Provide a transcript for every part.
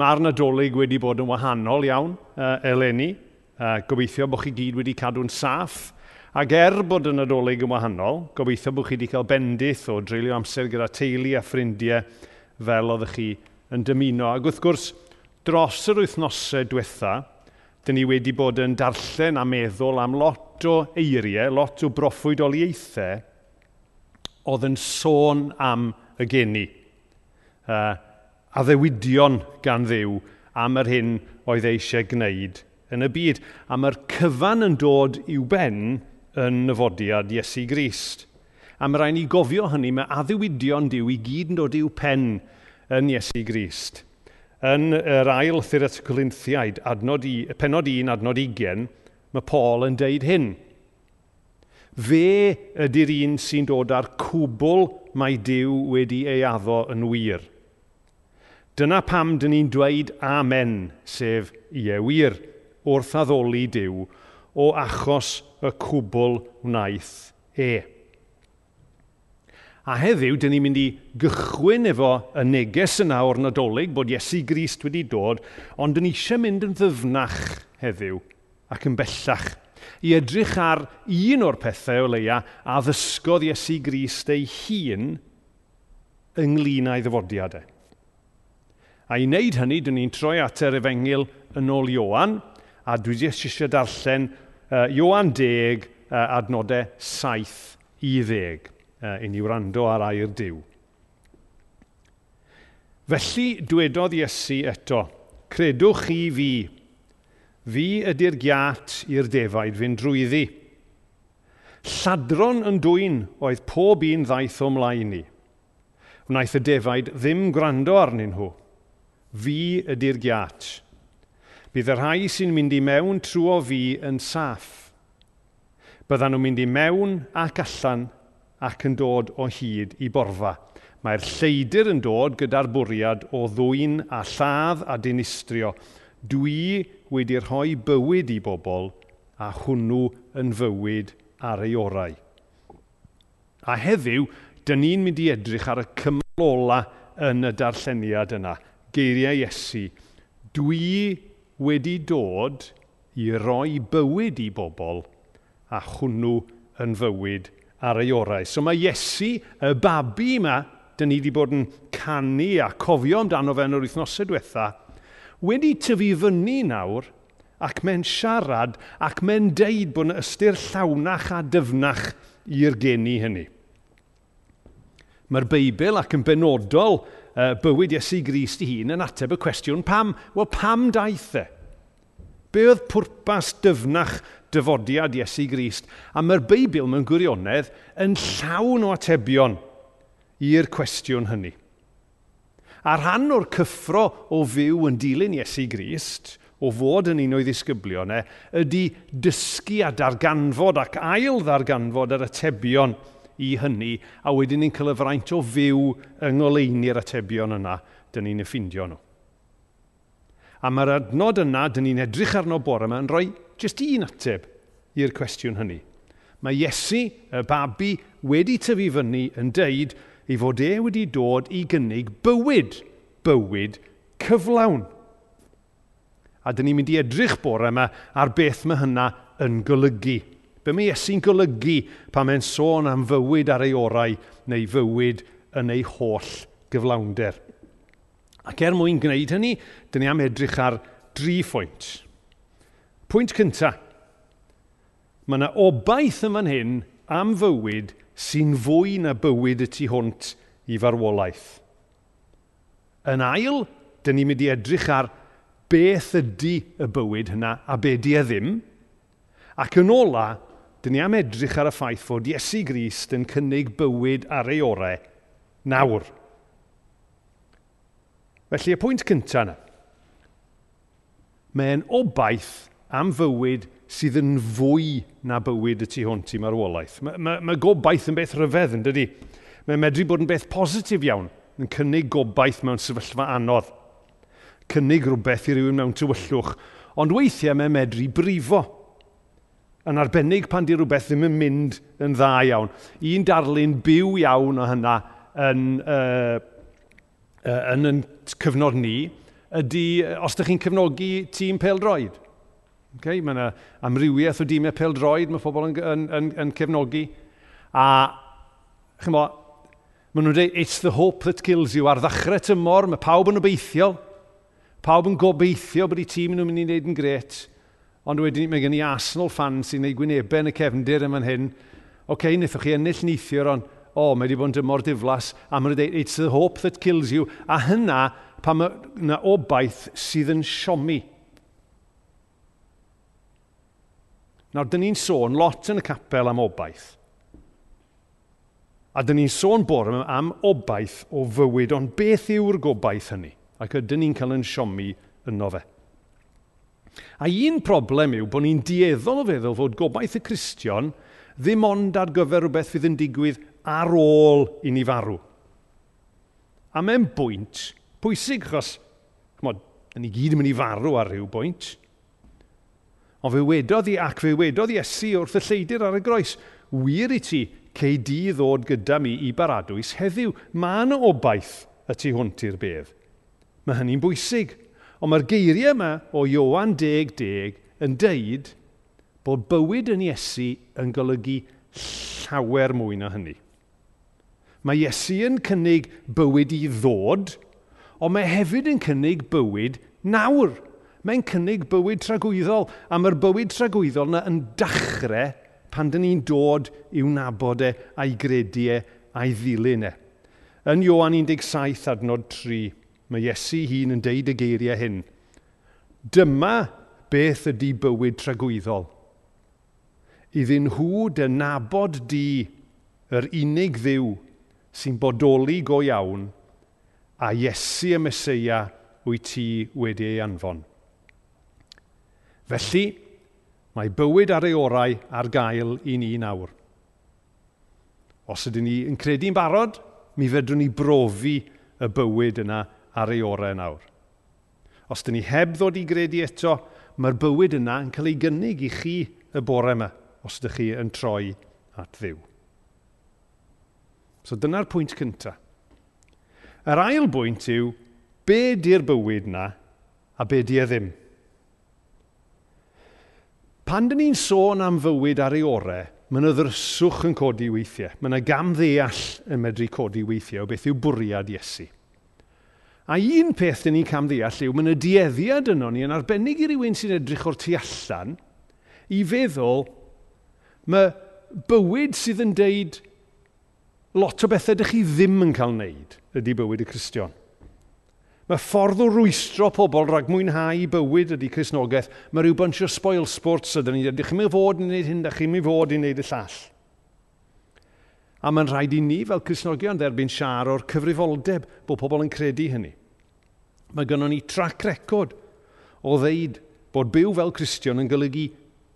Mae'r nadolig wedi bod yn wahanol iawn uh, eleni. Uh, gobeithio bod chi gyd wedi cadw'n saff. Ac er bod y nadolig yn wahanol, gobeithio bod chi wedi cael bendith o dreulio amser gyda teulu a ffrindiau fel oeddech chi yn dymuno. Ac wrth gwrs, dros yr wythnosau diwetha, dyn ni wedi bod yn darllen a meddwl am lot o eiriau, lot o broffwydoliaethau oedd yn sôn am y geni. Uh, a ddewidion gan ddiw am yr hyn oedd eisiau gwneud yn y byd. A mae'r cyfan yn dod i'w ben yn nyfodiad Iesu Grist. A mae rhaid ni gofio hynny, mae addewidion diw i gyd yn dod i'w pen yn Iesu Grist. Yn yr ail Thyrat Corinthiaid, adnod i, penod 1, adnod 20, mae Paul yn deud hyn. Fe ydy'r un sy'n dod ar cwbl mae Dyw wedi ei addo yn wir – Dyna pam dyn ni'n dweud amen, sef ie wir, wrth addoli Dyw, o achos y cwbl wnaeth e. A heddiw, dyn ni'n mynd i gychwyn efo y neges yna o'r nadolig bod Iesu Grist wedi dod, ond dyn ni eisiau mynd yn ddyfnach heddiw ac yn bellach i edrych ar un o'r pethau o leia a ddysgodd Iesu Grist ei hun ynglyn â'i ddyfodiadau. A i wneud hynny, dyn ni'n troi at yr efengil yn ôl Ioan, a dwi jyst eisiau darllen uh, Ioan 10, uh, adnodau 7 i 10, uh, i ni wrando ar air diw. Felly dwedodd Iesu eto, credwch chi fi, fi ydy'r giat i'r defaid fynd drwyddi. Lladron yn dwy'n oedd pob un ddaeth o mlaen ni. Wnaeth y defaid ddim gwrando arnyn nhw. Fi ydy'r giat. Bydd y rhai sy'n mynd i mewn trwy fi yn saff. Byddan nhw'n mynd i mewn ac allan ac yn dod o hyd i borfa. Mae'r lleidir yn dod gyda'r bwriad o ddwyn a lladd a dinistrio. Dwi wedi rhoi bywyd i bobl a hwnnw yn fywyd ar ei orau. A heddiw, dyn ni'n mynd i edrych ar y cymal ola yn y darlleniad yna – geiriau Iesu, dwi wedi dod i roi bywyd i bobl a hwnnw yn fywyd ar ei orau. So mae Iesu, y babi yma, dyn ni wedi bod yn canu a cofio amdano fe yn yr wythnosau diwetha, wedi tyfu fyny nawr ac mae'n siarad ac mae'n deud bod yn ystyr llawnach a dyfnach i'r geni hynny. Mae'r Beibl ac yn benodol uh, bywyd Iesu Grist i hun yn ateb y cwestiwn pam. Wel, pam daeth e? Be oedd pwrpas dyfnach dyfodiad Iesu Grist? A mae'r Beibl mewn gwirionedd yn llawn o atebion i'r cwestiwn hynny. A rhan o'r cyffro o fyw yn dilyn Iesu Grist, o fod yn un o'i e ydy dysgu a darganfod ac ail ddarganfod yr atebion i hynny, a wedyn ni'n cael y fraint o fyw yng ngoleini'r atebion yna, dyn ni'n effeindio nhw. A mae'r adnod yna, dyn ni'n edrych arno bore yma, yn rhoi jyst un ateb i'r cwestiwn hynny. Mae Iesu, y babi, wedi tyfu fyny yn deud ei fod e wedi dod i gynnig bywyd, bywyd cyflawn. A dyn ni'n mynd i edrych bore yma ar beth mae hynna yn golygu. Be mae Iesu'n golygu pan mae'n sôn am fywyd ar ei orau neu fywyd yn ei holl gyflawnder. Ac er mwyn gwneud hynny, dyn ni am edrych ar dri phwynt. Pwynt cyntaf. Mae yna obaith yma'n hyn am fywyd sy'n fwy na bywyd y tu hwnt i farwolaeth. Yn ail, dyn ni'n mynd i edrych ar beth ydy y bywyd hynna a be di e ddim. Ac yn ola, dyn ni am edrych ar y ffaith fod Iesu Grist yn cynnig bywyd ar ei orau nawr. Felly, y pwynt cyntaf yna. Mae'n obaith am fywyd sydd yn fwy na bywyd y tu hwnt i marwolaeth. Mae mae, mae gobaith yn beth rhyfedd yn dydy. Mae'n medru bod yn beth positif iawn, yn cynnig gobaith mewn sefyllfa anodd. Cynnig rhywbeth i rywun mewn tywyllwch, ond weithiau mae'n medru brifo yn arbennig pan di rhywbeth ddim yn mynd yn dda iawn. Un darlun byw iawn o hynna yn, uh, uh, yn, yn cyfnod ni ydy, os ydych chi'n cefnogi tîm peldroed. Okay? Mae yna amrywiaeth o dîmau peldroed mae pobl yn, yn, yn, yn cefnogi. A, chi'n bo, maen nhw'n dweud, it's the hope that kills you. Ar ddechrau tymor, mae pawb yn obeithiol. Pawb yn gobeithio bod eu tîm nhw'n mynd i wneud yn gret Ond wedyn mae gen i Arsenal fan sy'n ei gwynebau yn y cefndir yma'n hyn. Oce, okay, wnaethoch chi ennill neithiwr, ond o, oh, mae wedi bod yn dymor diflas, a mae'n dweud, it's the hope that kills you. A hynna, pa mae yna obaith sydd yn siomi. Nawr, dyn ni'n sôn lot yn y capel am obaith. A dyn ni'n sôn bore am obaith o fywyd, ond beth yw'r gobaith hynny? Ac ydyn ni'n cael yn siomi yno fe. A un problem yw bod ni'n dieddol o feddwl fod gobaith y Cristion ddim ond ar gyfer rhywbeth fydd yn digwydd ar ôl i ni farw. A mae'n bwynt pwysig, achos, chmod, ni gyd yn mynd i farw ar rhyw bwynt. Ond fe wedodd i ac fe wedodd i esu wrth y lleidir ar y groes, wir i ti, cei di ddod gyda mi i baradwys heddiw. Mae yna obaith y tu hwnt i'r bedd. Mae hynny'n bwysig. Ond mae'r geiriau yma o Iowan 10.10 yn deud bod bywyd yn Iesu yn golygu llawer mwy na hynny. Mae Iesu yn cynnig bywyd i ddod, ond mae hefyd yn cynnig bywyd nawr. Mae'n cynnig bywyd tragwyddol, a mae'r bywyd tragwyddol yna yn dachrau pan dyn ni'n dod i'w nabod e a'i grediau e, a'i ddilyn e. Yn Ioan 17 adnod 3, Mae Iesu hun yn deud y geiriau hyn. Dyma beth ydy bywyd tragwyddol. Iddyn nhw dy nabod di yr unig ddiw sy'n bodoli go iawn a Iesu y Mesoea wyt ti wedi ei anfon. Felly, mae bywyd ar ei orau ar gael i ni nawr. Os ydym ni yn credu'n barod, mi fedrwn ni brofi y bywyd yna ar ei orau nawr. Os dyn ni heb ddod i gredu eto, mae'r bywyd yna yn cael ei gynnig i chi y bore yma, os ydych chi yn troi at ddiw. So dyna'r pwynt cyntaf. Yr ail bwynt yw, be di'r bywyd yna a be di e ddim? Pan dyn ni'n sôn am fywyd ar ei orau, mae yna ddryswch yn codi weithiau. Mae yna gamddeall yn medru codi weithiau o beth yw bwriad Iesu. A un peth dyn ni'n cam ddeall yw, mae yna dieddiad yno ni yn arbennig i rywun sy'n edrych o'r tu allan i feddwl, mae bywyd sydd yn deud lot o bethau ydych chi ddim yn cael wneud ydy bywyd y Cristion. Mae ffordd o rwystro pobl rhag mwynhau bywyd ydy Cresnogaeth. Mae rhyw bunch o spoil sports ydyn ni. Ydych chi'n mynd fod i wneud hyn, ydych chi'n mynd fod i wneud y llall. A mae'n rhaid i ni fel Cresnogion dderbyn siar o'r cyfrifoldeb bod pobl yn credu hynny. Mae gynnon ni trac record o ddeud bod byw fel Cristion yn golygu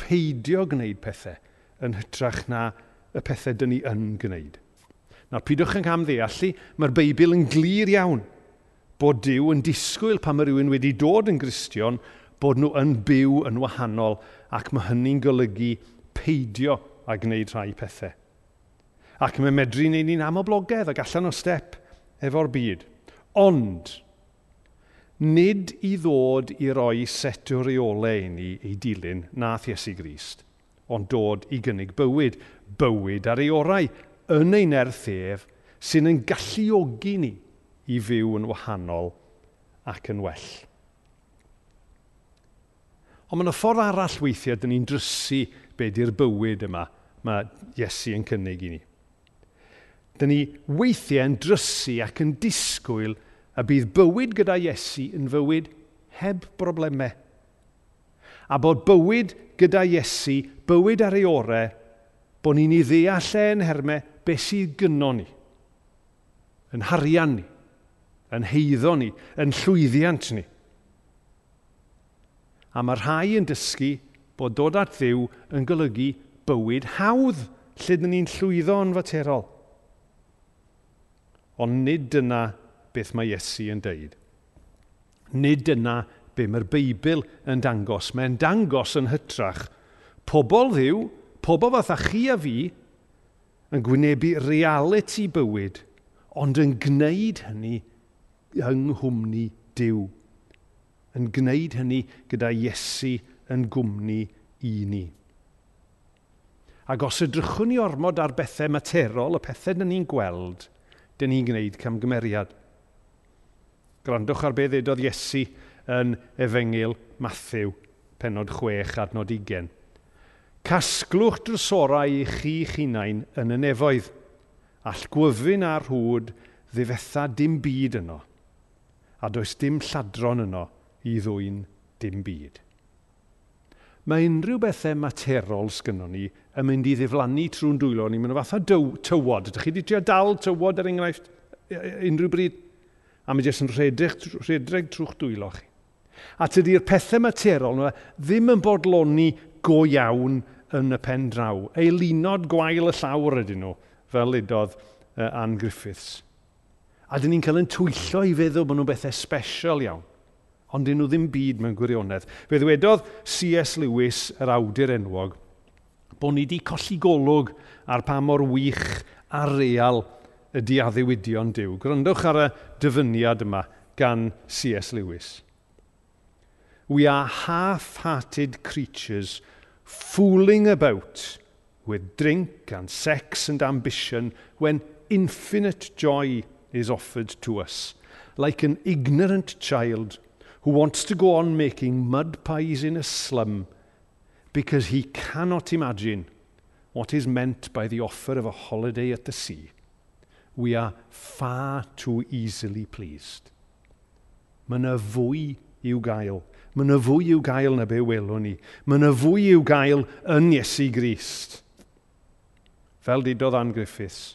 peidio gwneud pethau yn hytrach na y pethau dyn ni yn gwneud. Nawr, pidwch yn camddeallu, mae'r Beibl yn glir iawn bod Dyw yn disgwyl pan mae rhywun wedi dod yn Gristion bod nhw yn byw yn wahanol ac mae hynny'n golygu peidio a gwneud rhai pethau. Ac mae medru wneud ni'n amoblogedd ac allan o step efo'r byd. Ond, nid i ddod i roi set o reolau i ni ei dilyn nath Iesu Grist, ond dod i gynnig bywyd, bywyd ar ei orau, yn ein erthef, sy'n yn galluogi ni i fyw yn wahanol ac yn well. Ond mae yna ffordd arall weithiau dyn ni'n drysu be di'r bywyd yma mae Iesu yn cynnig i ni. Dyn ni weithiau yn drysu ac yn disgwyl A bydd bywyd gyda Iesu yn fywyd heb broblemau. A bod bywyd gyda Iesu, bywyd ar ei orau, bod ni'n ei ddeall e'n yn hermau beth sydd gynno ni, yn harian ni, yn heiddo ni, yn llwyddiant ni. A mae rhai yn dysgu bod dod at ddiw yn golygu bywyd hawdd lle dyn ni'n llwyddo yn faterol. Ond nid dyna beth mae Iesu yn deud. Nid yna be mae'r Beibl yn dangos. Mae'n dangos yn hytrach pobl ddiw, pobl fatha chi a fi, yn gwynebu reality bywyd, ond yn gwneud hynny yng nghwmni diw. Yn gwneud hynny gyda Iesu yn gwmni i ni. Ac os ydrychwn ni ormod ar bethau materol, y pethau dyn ni'n gweld, dyn ni'n gwneud camgymeriad. Grandwch ar beth ddedodd Iesu yn efengil Matthew, penod 6, adnod 20. Casglwch drysorau i chi hunain yn y nefoedd, all gwyfyn a'r hwd ddifetha dim byd yno, a does dim lladron yno i ddwy'n dim byd. Mae unrhyw bethau materol sgynnon ni yn mynd i ddiflannu trwy'n dwylo ni, mae'n fath o tywod. Ydych chi wedi trio dal tywod er enghraifft unrhyw bryd a mae jyst yn rhedeg, rhedeg trw'ch dwylo chi. A tydi'r pethau materol yna ddim yn bodloni go iawn yn y pen draw. Eilunod gwael y llawr ydyn nhw, fel udodd uh, Anne Griffiths. A dyn ni'n cael yn twyllo i feddwl bod nhw'n bethau special iawn. Ond dyn nhw ddim byd mewn gwirionedd. Fe ddwedodd C.S. Lewis, yr awdur enwog, bod ni wedi colli golwg ar pa mor wych a real ydy addewidion diw. Gwrandwch ar y dyfyniad yma gan C.S. Lewis. We are half-hearted creatures fooling about with drink and sex and ambition when infinite joy is offered to us, like an ignorant child who wants to go on making mud pies in a slum because he cannot imagine what is meant by the offer of a holiday at the sea we are far too easily pleased. Mae yna fwy i'w gael. Mae yna fwy i'w gael na be welwn ni. Mae yna fwy i'w gael yn Iesu Grist. Fel didodd Ann Griffiths.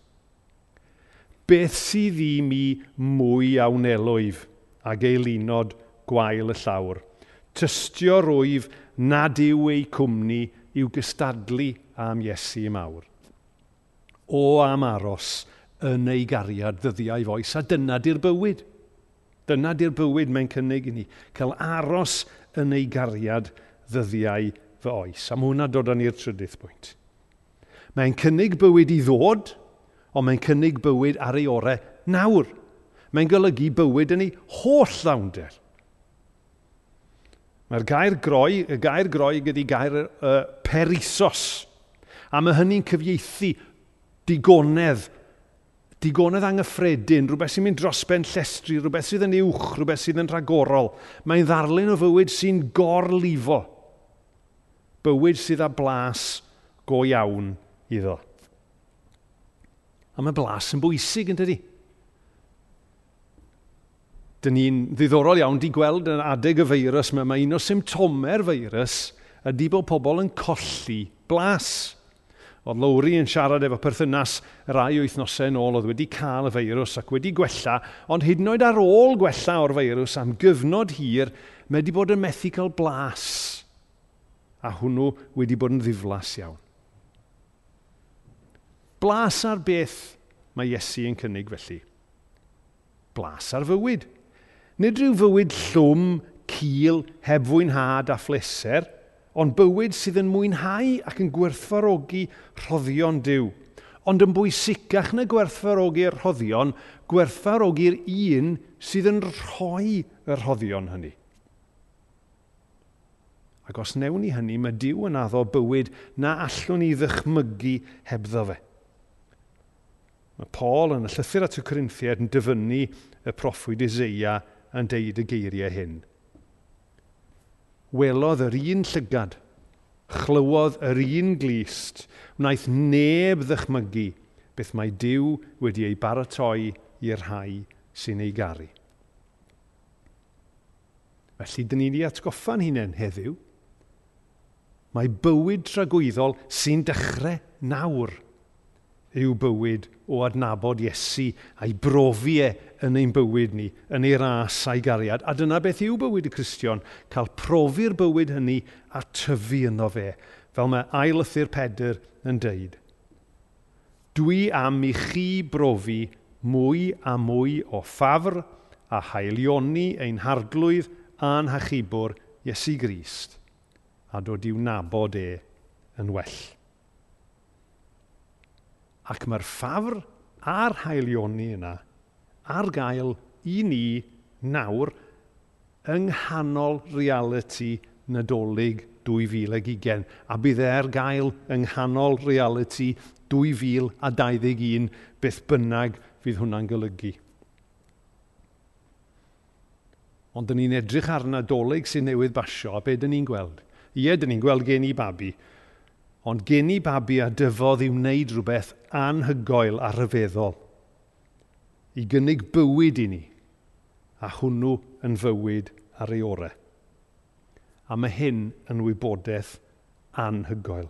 Beth sydd i mi mwy a ag eilunod gwael y llawr? Tystio rwyf nad yw ei cwmni i'w gystadlu am Iesu mawr. O am aros, yn ei gariad ddyddiau foes, a dyna di'r bywyd. Dyna di'r bywyd mae'n cynnig i ni, cael aros yn ei gariad ddyddiau fy oes. A mae hwnna dod â ni'r trydydd bwynt. Mae'n cynnig bywyd i ddod, ond mae'n cynnig bywyd ar ei orau nawr. Mae'n golygu bywyd yn ei holl ddawnder. Mae'r gair groi, y gair groi gyda gair uh, perisos. A mae hynny'n cyfieithu digonedd digonedd anghyffredin, rhywbeth sy'n mynd drosben llestri, rhywbeth sydd yn uwch, rhywbeth sydd yn rhagorol. Mae'n ddarlun o fywyd sy'n gorlifo. Bywyd sydd â blas go iawn iddo. A mae blas yn bwysig yn dydi. Dyn ni'n ddiddorol iawn di gweld yn adeg y feirws, mae, mae un o symptomau'r feirws ydy bod pobl yn colli blas. Blas Oedd Lowry yn siarad efo perthynas rai wythnosau yn ôl oedd wedi cael y feirws ac wedi gwella, ond hyd yn oed ar ôl gwella o'r feirws am gyfnod hir, mae wedi bod yn methu cael blas. A hwnnw wedi bod yn ddiflas iawn. Blas ar beth mae Iesu yn cynnig felly. Blas ar fywyd. Nid rhyw fywyd llwm, cil, heb fwynhad a phleser – ond bywyd sydd yn mwynhau ac yn gwerthfarogi rhoddion Dyw. Ond yn bwysicach na gwerthfarogi'r rhoddion, gwerthfarogi'r un sydd yn rhoi y rhoddion hynny. Ac os newn ni hynny, mae Dyw yn addo bywyd na allwn ni ddychmygu hebddo fe. Mae Paul yn y llythyr at y Corinthiad yn dyfynnu y proffwyd Isaiah yn deud y geiriau hyn welodd yr un llygad, chlywodd yr un glist, wnaeth neb ddychmygu beth mae Dyw wedi ei baratoi i'r rhai sy'n ei garu. Felly, dyn ni wedi atgoffa'n hunain heddiw. Mae bywyd tragwyddol sy'n dechrau nawr yw bywyd o adnabod Iesu a'i brofi e yn ein bywyd ni, yn ei ras a'i gariad. A dyna beth yw bywyd y Cristion, cael profi'r bywyd hynny a tyfu yno fe, fel mae ailythu'r pedr yn deud. Dwi am i chi brofi mwy a mwy o ffafr a haelioni ein harglwydd a'n hachubwr Iesu Grist a dod i'w nabod e yn well. Ac mae'r ffafr a'r haelioni yna ar gael i ni nawr yng nghanol reality nadolig 2020 a bydd e ar gael yng nghanol reality 2021 beth bynnag fydd hwnna'n golygu. Ond dyn ni'n edrych ar nadolig sy'n newydd basio a be dyn ni'n gweld? Ie, dyn ni'n gweld gen i babi, ond gen i babi a dyfodd i wneud rhywbeth anhygoel a rhyfeddol. I gynnig bywyd i ni, a hwnnw yn fywyd ar ei orau. A mae hyn yn wybodaeth anhygoel.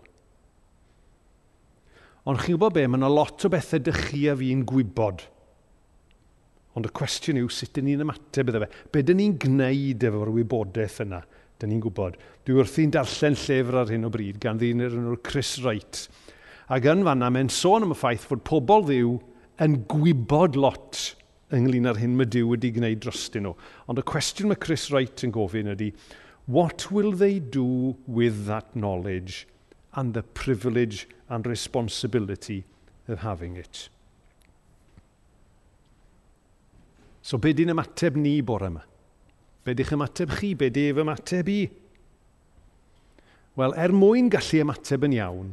Ond chi'n gwybod be, mae yna lot o bethau dych chi a fi'n gwybod. Ond y cwestiwn yw sut ydyn ni'n ymateb iddo fe. Be dyn ni'n gwneud efo'r wybodaeth yna? Da ni'n gwybod. Dwi wrthi'n darllen llyfr ar hyn o bryd gan ddyn yr enw'r Chris Wright. Ac yn fanna, mae'n sôn am y ffaith fod pobl ddiw yn gwybod lot ynglyn â'r hyn mae Dyw wedi gwneud drostyn nhw. Ond y cwestiwn mae Chris Wright yn gofyn ydy, what will they do with that knowledge and the privilege and responsibility of having it? So be di'n ymateb ni bore yma? Be di'ch ymateb chi? Be di fy ymateb i? Wel, er mwyn gallu ymateb yn iawn,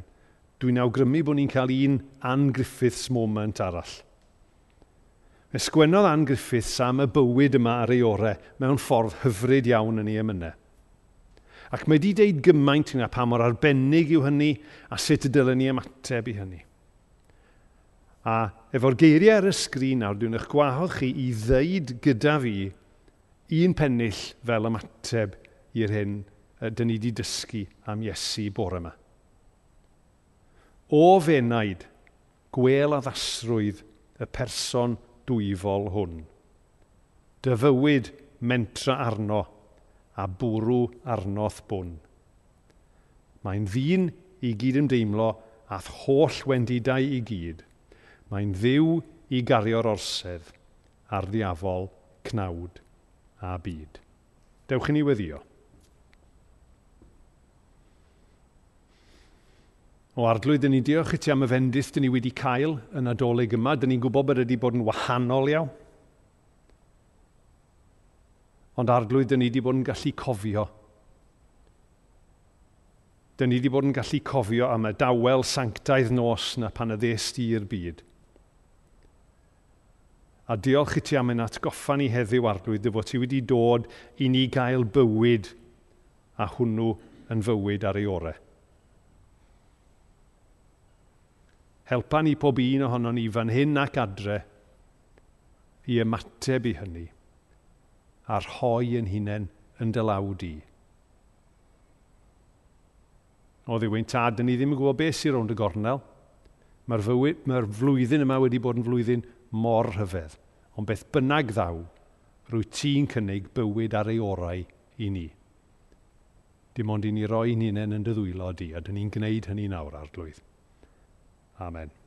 dwi'n awgrymu bod ni'n cael un Anne Griffiths moment arall. Ysgwennodd Anne Griffiths am y bywyd yma ar ei orau mewn ffordd hyfryd iawn yn ei ymynau. Ac mae wedi deud gymaint yna pa mor arbennig yw hynny a sut y dylen ni ymateb i hynny. A efo'r geiriau ar y sgrin nawr, dwi'n eich gwahodd chi i ddeud gyda fi un pennill fel ymateb i'r hyn dyn ni wedi dysgu am Iesu bore yma. O fenaid, gwel a ddasrwydd y person dwyfol hwn. Dyfywyd mentra arno a bwrw arnoth bwn. Mae'n ddyn i gyd ymdeimlo ath holl wendidau i gyd. Mae'n ddiw i gario'r orsedd a'r ddiafol cnawd a byd. Dewch i ni weddio. O arglwydd, dyn ni diolch i ti am y fendis dyn ni wedi cael yn adolyg yma. Dyn ni'n gwybod bod wedi bod yn wahanol iawn. Ond arglwydd, dyn ni wedi bod yn gallu cofio. Dyn ni wedi bod yn gallu cofio am y dawel sanctaidd nos na pan y ddest i'r byd. A diolch i ti am yn atgoffa ni heddiw arglwydd dy fod ti wedi dod i ni gael bywyd a hwnnw yn fywyd ar ei orau. Helpa ni pob un ohono ni fan hyn ac adre i ymateb i hynny a'r hoi yn hunain yn dylawd i. O ddiwy'n tad, ni ddim yn gwybod beth sy'n rownd y gornel. Mae'r mae flwyddyn yma wedi bod yn flwyddyn mor rhyfedd. Ond beth bynnag ddaw, rwy ti'n cynnig bywyd ar ei orau i ni. Dim ond i ni roi'n hunain yn dy ddwylo di, a dyn ni'n gwneud hynny nawr, arglwydd. Amen.